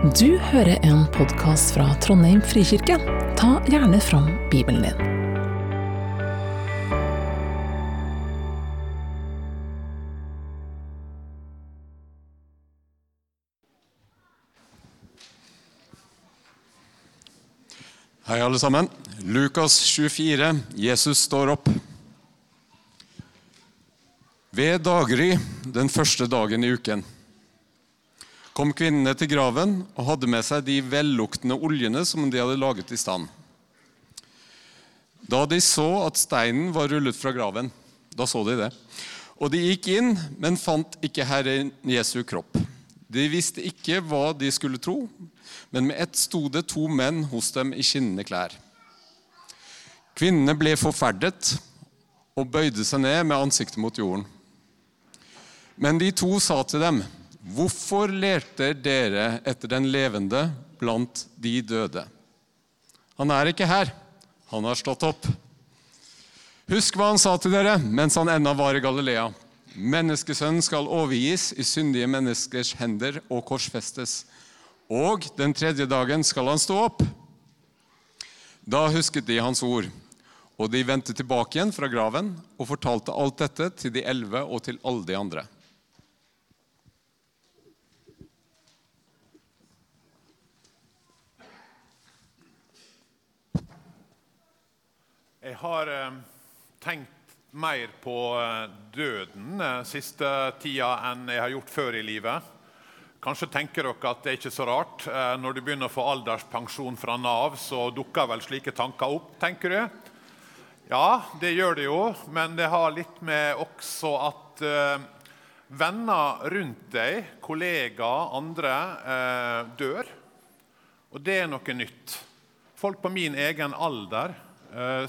Du hører en podkast fra Trondheim frikirke. Ta gjerne fram Bibelen din. Hei, alle sammen. Lukas 24. Jesus står opp. Ved daggry den første dagen i uken kom kvinnene til graven og hadde med seg de velluktende oljene som de hadde laget i stand. Da de så at steinen var rullet fra graven, da så de det. Og de gikk inn, men fant ikke Herren Jesu kropp. De visste ikke hva de skulle tro, men med ett sto det to menn hos dem i skinnende klær. Kvinnene ble forferdet og bøyde seg ned med ansiktet mot jorden. Men de to sa til dem, 'Hvorfor leter dere etter den levende blant de døde?' 'Han er ikke her. Han har stått opp.' Husk hva han sa til dere mens han ennå var i Galilea. Menneskesønnen skal overgis i syndige menneskers hender og korsfestes. Og den tredje dagen skal han stå opp. Da husket de hans ord, og de vendte tilbake igjen fra graven og fortalte alt dette til de elleve og til alle de andre. Jeg har eh, tenkt mer på eh, døden eh, siste tida enn jeg har gjort før i livet. Kanskje tenker dere at det er ikke så rart. Når du begynner å få alderspensjon fra Nav, så dukker vel slike tanker opp, tenker du? Ja, det gjør det jo, men det har litt med også at venner rundt deg, kollegaer, andre, dør. Og det er noe nytt. Folk på min egen alder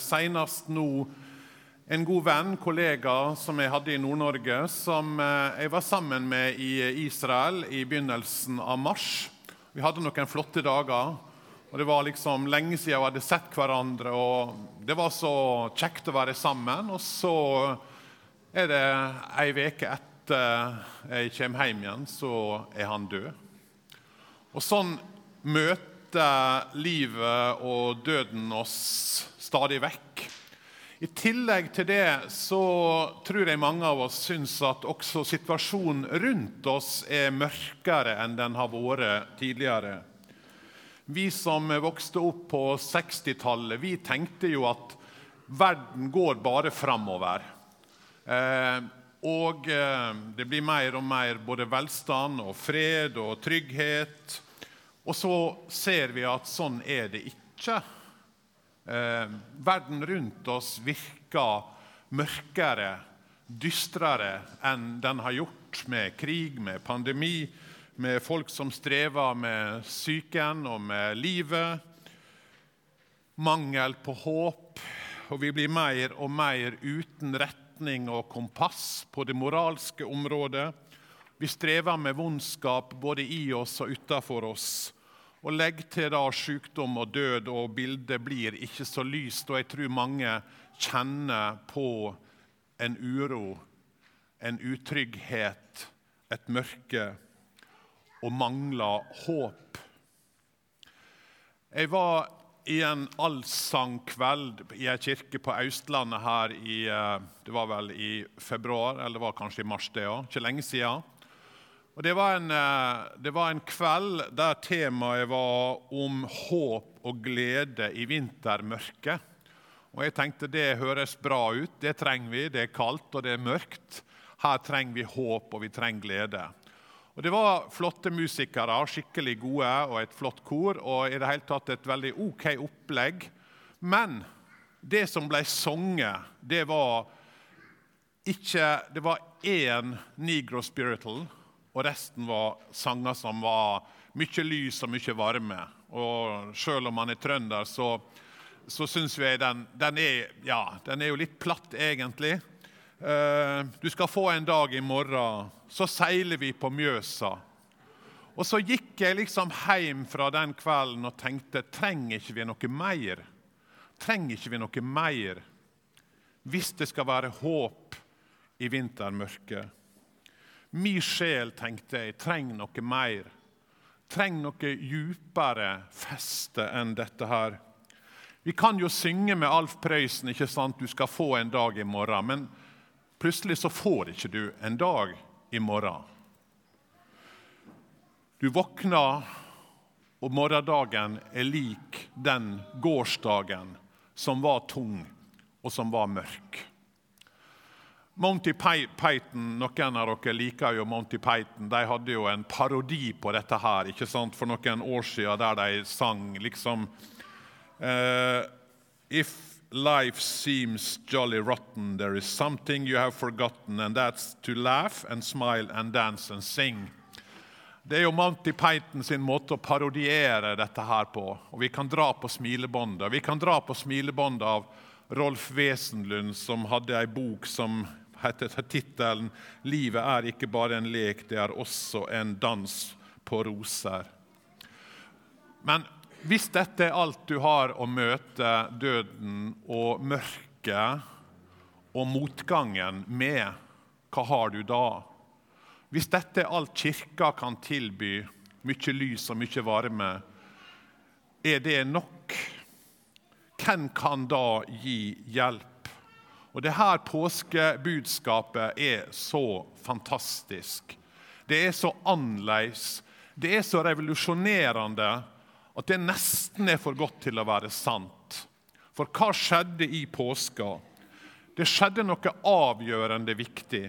Senest nå en god venn, kollega, som jeg hadde i Nord-Norge, som uh, jeg var sammen med i Israel i begynnelsen av mars. Vi hadde noen flotte dager. og Det var liksom lenge siden vi hadde sett hverandre. og Det var så kjekt å være sammen. Og så er det ei uke etter jeg kommer hjem igjen, så er han død. Og sånn møter livet og døden oss stadig vekk. I tillegg til det så tror jeg mange av oss syns at også situasjonen rundt oss er mørkere enn den har vært tidligere. Vi som vokste opp på 60-tallet, vi tenkte jo at verden går bare framover. Eh, og eh, det blir mer og mer både velstand og fred og trygghet. Og så ser vi at sånn er det ikke. Eh, verden rundt oss virker mørkere, dystrere enn den har gjort med krig, med pandemi, med folk som strever med psyken og med livet. Mangel på håp, og vi blir mer og mer uten retning og kompass på det moralske området. Vi strever med vondskap både i oss og utafor oss. Og legg til da sykdom og død, og bildet blir ikke så lyst. Og jeg tror mange kjenner på en uro, en utrygghet, et mørke, og mangler håp. Jeg var i en allsangkveld i ei kirke på Østlandet her i eh, det var vel i februar, eller det var kanskje i mars, det òg. Ikke lenge siden. Og det var, en, eh, det var, en, kveld der temaet var om håp og glede i vintermørket. Og jeg tenkte det høres bra ut, det trenger vi. Det er kaldt og det er mørkt. Her trenger vi håp og vi trenger glede. Og Det var flotte musikere, skikkelig gode, og et flott kor. Og i det hele tatt et veldig OK opplegg. Men det som ble sunget, det var ikke Det var én Negro Spiritual og resten var sanger som var mye lys og mye varme. Og selv om man er trønder, så, så syns vi den, den, er, ja, den er jo litt platt, egentlig. Uh, du skal få en dag i morgen, så seiler vi på Mjøsa. Og så gikk jeg liksom hjem fra den kvelden og tenkte trenger ikke vi noe mer? Trenger ikke vi noe mer hvis det skal være håp i vintermørket? Min sjel, tenkte jeg, trenger noe mer. trenger noe djupere feste enn dette her. Vi kan jo synge med Alf Prøysen ikke sant? 'Du skal få en dag i morgen', men plutselig så får ikke du en dag i morgen. Du våkner, og morgendagen er lik den gårsdagen som var tung, og som var mørk. Monty Python, Noen av dere liker jo Monty Python. De hadde jo en parodi på dette her ikke sant, for noen år siden, der de sang liksom uh, If life seems jolly rotten, there is something you have forgotten, and that's to laugh and smile and dance and sing. Det er jo Monty Python sin måte å parodiere dette her på. Og Vi kan dra på smilebåndet. Vi kan dra på smilebåndet av Rolf Wesenlund, som hadde ei bok som heter tittelen 'Livet er ikke bare en lek, det er også en dans på roser'. Men hvis dette er alt du har å møte døden og mørket og motgangen med, hva har du da? Hvis dette er alt Kirka kan tilby, mye lys og mye varme, er det nok? Hvem kan da gi hjelp? Og det her påskebudskapet er så fantastisk. Det er så annerledes. Det er så revolusjonerende at det nesten er for godt til å være sant. For hva skjedde i påska? Det skjedde noe avgjørende viktig.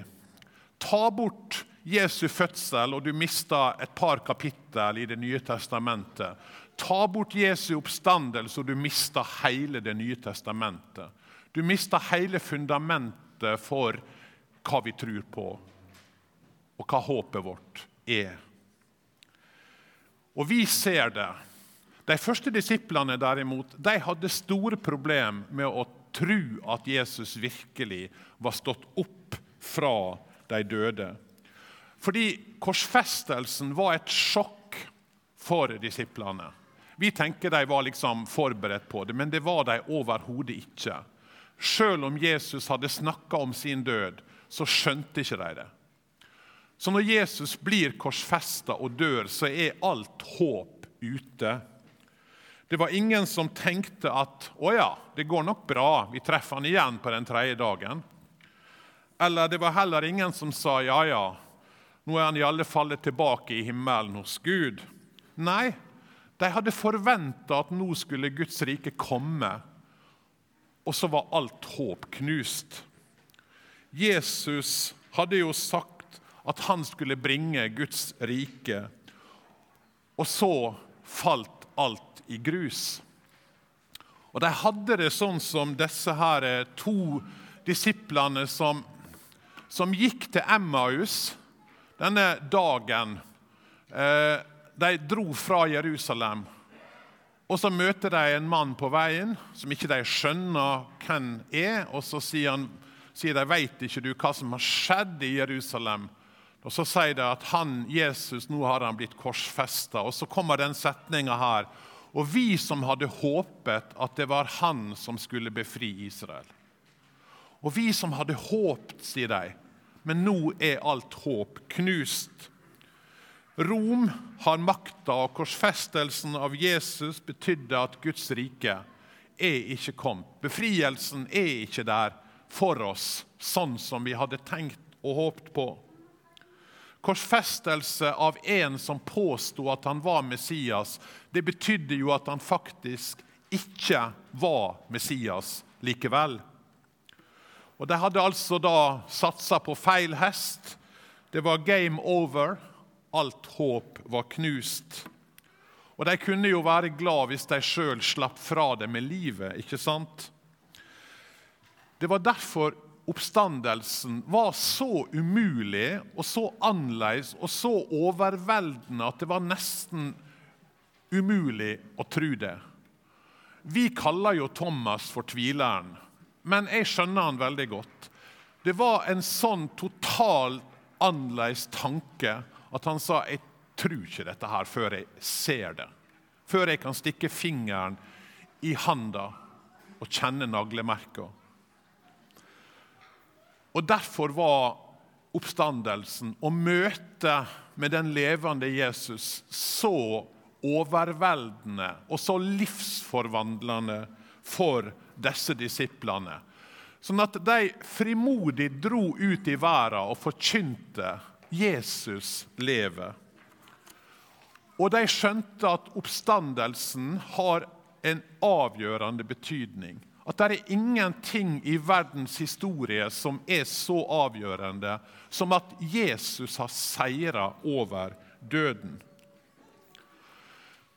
Ta bort Jesu fødsel, og du mister et par kapittel i Det nye testamentet. Ta bort Jesu oppstandelse, og du mister hele Det nye testamentet. Du mister hele fundamentet for hva vi tror på, og hva håpet vårt er. Og vi ser det. De første disiplene derimot, de hadde store problemer med å tro at Jesus virkelig var stått opp fra de døde. Fordi korsfestelsen var et sjokk for disiplene. Vi tenker de var liksom forberedt på det, men det var de overhodet ikke. Selv om Jesus hadde snakka om sin død, så skjønte ikke de det. Så når Jesus blir korsfesta og dør, så er alt håp ute. Det var ingen som tenkte at å ja, det går nok bra, vi treffer han igjen på den tredje dagen. Eller det var heller ingen som sa ja, ja, nå er han i alle fall tilbake i himmelen hos Gud. Nei, de hadde forventa at nå skulle Guds rike komme, og så var alt håp knust. Jesus hadde jo sagt at han skulle bringe Guds rike, og så falt alt i grus. Og De hadde det sånn som disse her to disiplene som, som gikk til Emmaus denne dagen eh, De dro fra Jerusalem. Og Så møter de en mann på veien som ikke de skjønner hvem er. Og så sier, han, sier de vet ikke du hva som har skjedd i Jerusalem. Og Så sier de at han, Jesus nå har han blitt korsfesta. Og så kommer den setninga her. Og vi som hadde håpet at det var han som skulle befri Israel. Og vi som hadde håpet, sier de, men nå er alt håp knust. Rom har makta, og korsfestelsen av Jesus betydde at Guds rike er ikke kommet. Befrielsen er ikke der for oss, sånn som vi hadde tenkt og håpet på. Korsfestelse av en som påsto at han var Messias, det betydde jo at han faktisk ikke var Messias likevel. Og De hadde altså da satsa på feil hest. Det var game over. Alt håp var knust. Og De kunne jo være glad hvis de sjøl slapp fra det med livet. ikke sant? Det var derfor oppstandelsen var så umulig og så annerledes og så overveldende at det var nesten umulig å tro det. Vi kaller jo Thomas for tvileren men jeg skjønner han veldig godt. Det var en sånn total annerledes tanke at han sa jeg tror ikke dette her før jeg ser det. Før jeg kan stikke fingeren i handa og kjenne naglemerka. Og Derfor var oppstandelsen og møtet med den levende Jesus så overveldende og så livsforvandlende for disse disiplene. Sånn at de frimodig dro ut i verden og forkynte Jesus lever. Og de skjønte at oppstandelsen har en avgjørende betydning. At det er ingenting i verdens historie som er så avgjørende som at Jesus har seira over døden.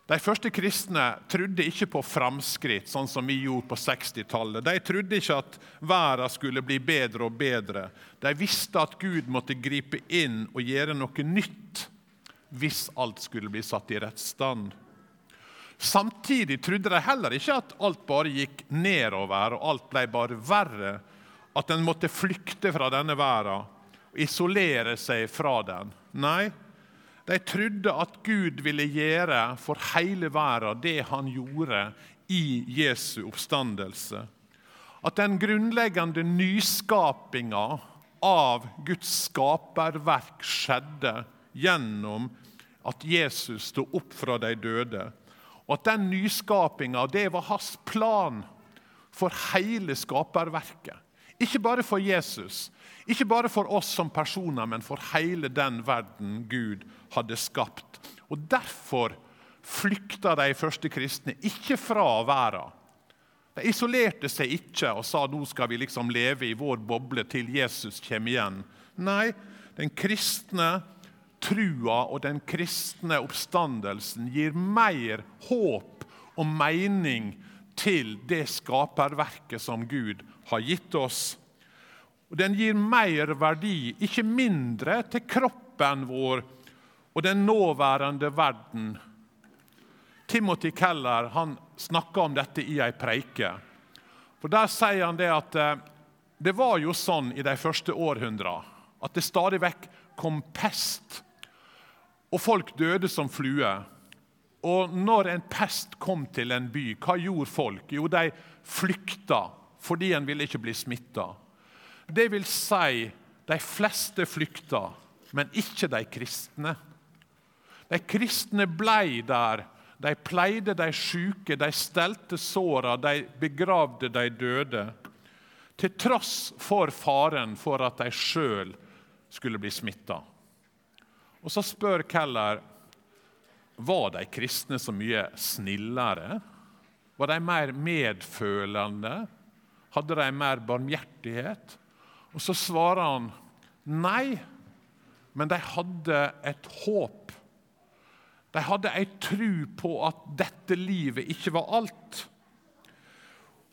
De første kristne trodde ikke på framskritt, sånn som vi gjorde på 60-tallet. De trodde ikke at verden skulle bli bedre og bedre. De visste at Gud måtte gripe inn og gjøre noe nytt hvis alt skulle bli satt i rett stand. Samtidig trodde de heller ikke at alt bare gikk nedover og alt ble bare verre. At en måtte flykte fra denne verden og isolere seg fra den. Nei, de trodde at Gud ville gjøre for hele verden det han gjorde i Jesu oppstandelse. At den grunnleggende nyskapinga av Guds skaperverk skjedde gjennom at Jesus sto opp fra de døde. Og at den nyskapinga var hans plan for hele skaperverket. Ikke bare for Jesus, ikke bare for oss som personer, men for hele den verden Gud hadde skapt. Og Derfor flykta de første kristne ikke fra verden. De isolerte seg ikke og sa nå skal vi liksom leve i vår boble til Jesus kommer igjen. Nei, den kristne trua og den kristne oppstandelsen gir mer håp og mening til det skaperverket som Gud har gitt oss. Og Den gir mer verdi, ikke mindre, til kroppen vår og den nåværende verden. Timothy Keller han snakka om dette i ei preike. For Der sier han det at eh, det var jo sånn i de første århundra at det stadig vekk kom pest, og folk døde som fluer. Og når en pest kom til en by, hva gjorde folk? Jo, de flykta fordi en ville ikke bli smitta. Det vil si, de fleste flykta, men ikke de kristne. De kristne blei der. De pleide de sjuke, de stelte såra, de begravde de døde. Til tross for faren for at de sjøl skulle bli smitta. Og så spør Keller var de kristne så mye snillere. Var de mer medfølende? Hadde de mer barmhjertighet? Og Så svarer han nei, men de hadde et håp. De hadde ei tru på at dette livet ikke var alt.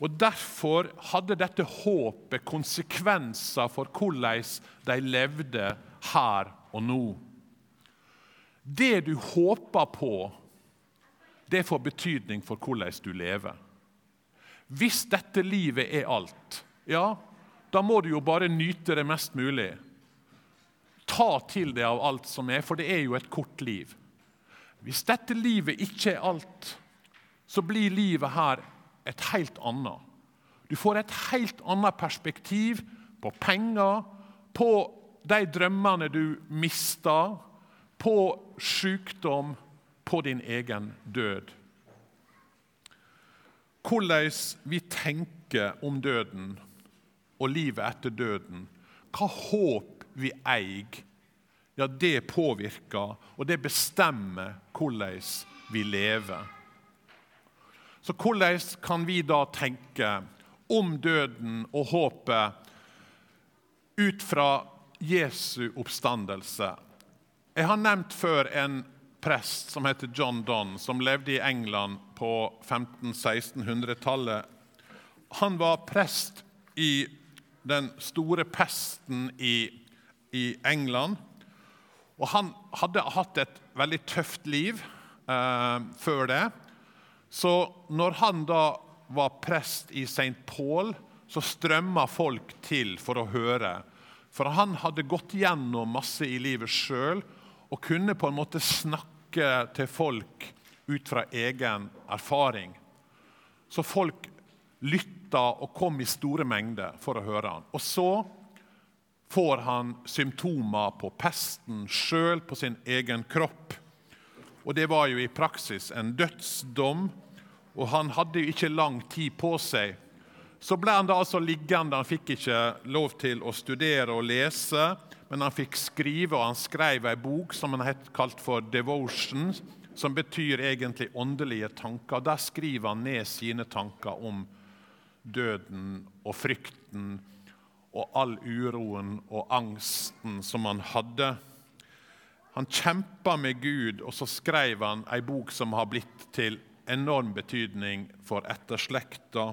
Og Derfor hadde dette håpet konsekvenser for hvordan de levde her og nå. Det du håper på, det får betydning for hvordan du lever. Hvis dette livet er alt, ja, da må du jo bare nyte det mest mulig. Ta til deg av alt som er, for det er jo et kort liv. Hvis dette livet ikke er alt, så blir livet her et helt annet. Du får et helt annet perspektiv på penger, på de drømmene du mister, på sykdom, på din egen død. Hvordan vi tenker om døden og livet etter døden, hva håp vi eier, ja, det påvirker og det bestemmer hvordan vi lever. Så hvordan kan vi da tenke om døden og håpet ut fra Jesu oppstandelse? Jeg har nevnt før en prest som heter John Donne, som levde i England på 1500-1600-tallet. Han var prest i den store pesten i, i England. Og han hadde hatt et veldig tøft liv eh, før det. Så når han da var prest i St. Paul, så strømma folk til for å høre. For han hadde gått gjennom masse i livet sjøl og kunne på en måte snakke til folk ut fra egen erfaring. Så folk lytta og kom i store mengder for å høre han. Og så får han symptomer på pesten sjøl, på sin egen kropp. Og Det var jo i praksis en dødsdom, og han hadde jo ikke lang tid på seg. Så ble han da altså liggende. Han fikk ikke lov til å studere og lese, men han fikk skrive, og han skrev ei bok som han het kalt for 'Devotion', som betyr egentlig åndelige tanker. Der skriver han ned sine tanker om døden og frykten og all uroen og angsten som han hadde. Han kjempa med Gud, og så skrev han ei bok som har blitt til enorm betydning for etterslekta.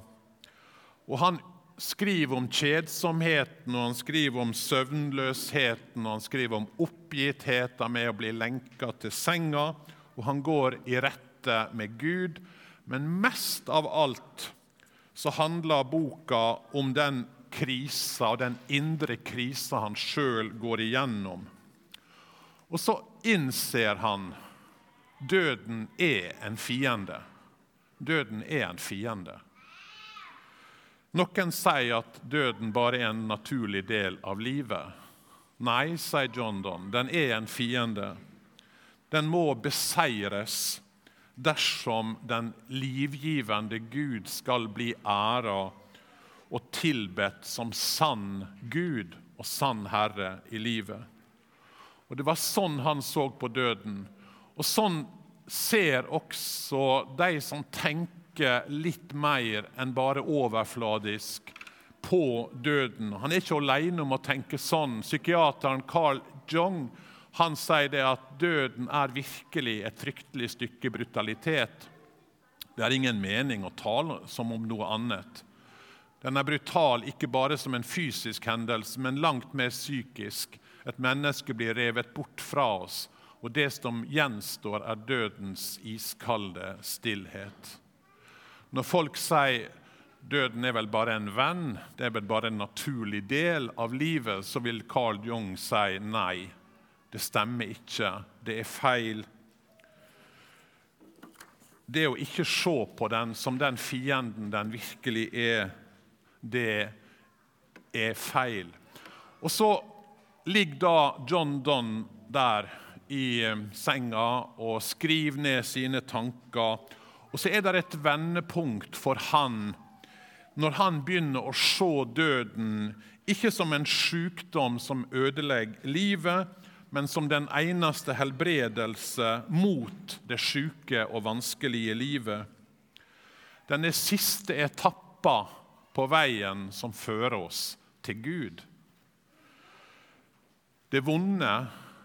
Og han skriver om kjedsomheten, og han skriver om søvnløsheten, og han skriver om oppgittheten med å bli lenka til senga, og han går i rette med Gud. Men mest av alt så handler boka om den krisa og den indre krisa han sjøl går igjennom. Og så innser han døden er en fiende. Døden er en fiende. Noen sier at døden bare er en naturlig del av livet. Nei, sier John Donne, den er en fiende. Den må beseires dersom den livgivende Gud skal bli æra og tilbedt som sann Gud og sann Herre i livet. Og Det var sånn han så på døden. Og sånn ser også de som tenker litt mer enn bare overfladisk på døden. Han er ikke alene om å tenke sånn. Psykiateren Carl Jong han sier det at døden er virkelig et fryktelig stykke brutalitet. Det er ingen mening å tale som om noe annet. Den er brutal ikke bare som en fysisk hendelse, men langt mer psykisk. Et menneske blir revet bort fra oss, og det som gjenstår, er dødens iskalde stillhet. Når folk sier døden er vel bare en venn, det er vel bare en naturlig del av livet, så vil Carl Jung si nei. Det stemmer ikke. Det er feil. Det å ikke se på den som den fienden den virkelig er, det er feil. Og så ligger da John Donne der i eh, senga og skriver ned sine tanker. Og så er det et vendepunkt for han når han begynner å se døden ikke som en sykdom som ødelegger livet, men som den eneste helbredelse mot det syke og vanskelige livet. Denne siste etappa på veien som fører oss til Gud. Det vonde,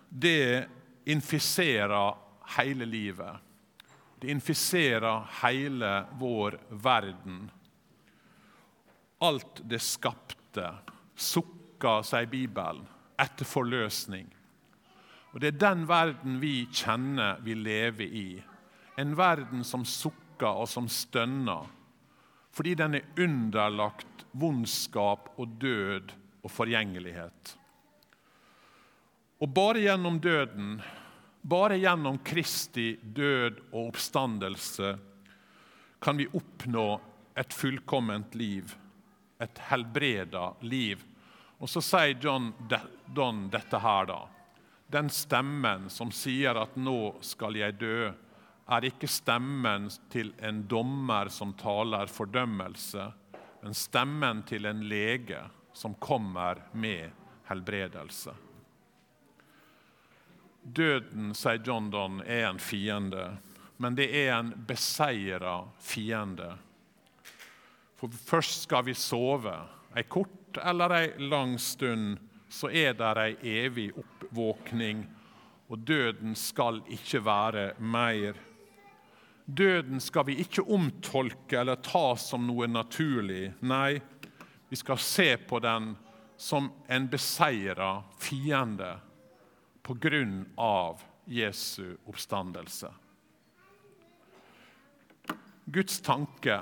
det infiserer hele livet. Det infiserer hele vår verden. Alt det skapte, sukker, sier Bibelen, etter forløsning. Og Det er den verden vi kjenner vi lever i. En verden som sukker og som stønner fordi den er underlagt vondskap og død og forgjengelighet. Og bare gjennom døden, bare gjennom Kristi død og oppstandelse, kan vi oppnå et fullkomment liv, et helbreda liv. Og så sier John Don dette her, da. Den stemmen som sier at 'nå skal jeg dø', er ikke stemmen til en dommer som taler fordømmelse, men stemmen til en lege som kommer med helbredelse. Døden, sier John Donne, er en fiende, men det er en beseira fiende. For først skal vi sove. Ei kort eller ei lang stund, så er det ei evig oppvåkning, og døden skal ikke være mer. Døden skal vi ikke omtolke eller ta som noe naturlig. Nei, vi skal se på den som en beseira fiende på grunn av Jesu oppstandelse. Guds tanke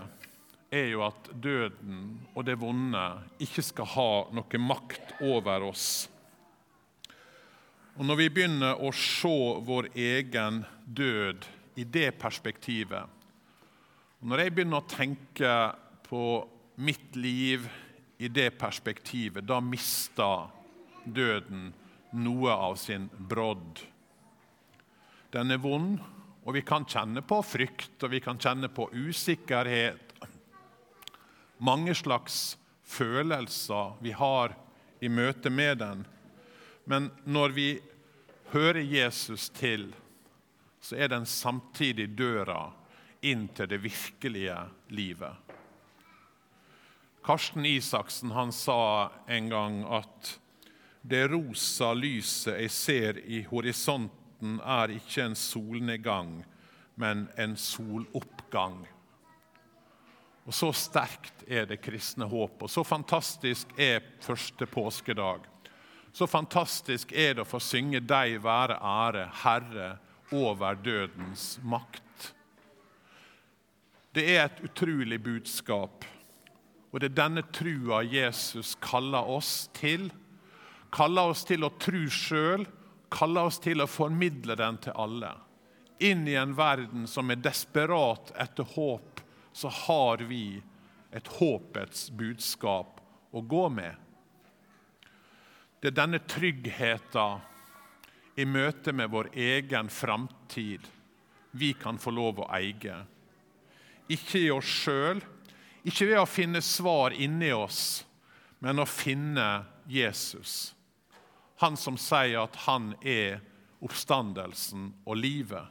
er jo at døden og det vonde ikke skal ha noe makt over oss. Og Når vi begynner å se vår egen død i det perspektivet. Og når jeg begynner å tenke på mitt liv i det perspektivet, da mister døden noe av sin brodd. Den er vond, og vi kan kjenne på frykt, og vi kan kjenne på usikkerhet. Mange slags følelser vi har i møte med den. Men når vi hører Jesus til, så er den samtidig døra inn til det virkelige livet. Karsten Isaksen han sa en gang at det rosa lyset jeg ser i horisonten, er ikke en solnedgang, men en soloppgang. Og Så sterkt er det kristne håpet, så fantastisk er første påskedag. Så fantastisk er det å få synge 'Deg være ære, Herre, over dødens makt'. Det er et utrolig budskap, og det er denne trua Jesus kaller oss til. Kaller oss til å tru sjøl, kaller oss til å formidle den til alle. Inn i en verden som er desperat etter håp, så har vi et håpets budskap å gå med. Det er denne tryggheten i møte med vår egen framtid vi kan få lov å eie. Ikke i oss sjøl, ikke ved å finne svar inni oss, men å finne Jesus. Han som sier at han er oppstandelsen og livet.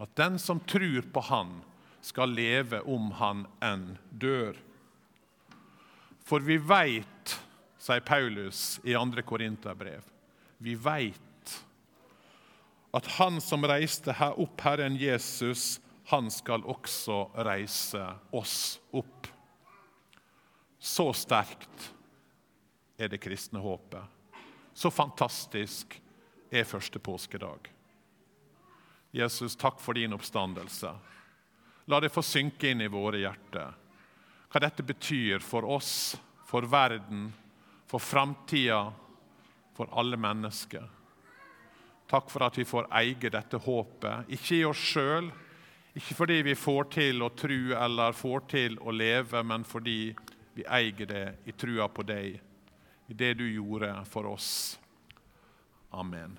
At den som tror på han, skal leve om han enn dør. For vi veit sier Paulus i 2. Korinterbrev. Vi veit at han som reiste her opp Herren Jesus, han skal også reise oss opp. Så sterkt er det kristne håpet. Så fantastisk er første påskedag. Jesus, takk for din oppstandelse. La det få synke inn i våre hjerter hva dette betyr for oss, for verden, for framtida, for alle mennesker. Takk for at vi får eie dette håpet, ikke i oss sjøl, ikke fordi vi får til å tro eller får til å leve, men fordi vi eier det i trua på deg, i det du gjorde for oss. Amen.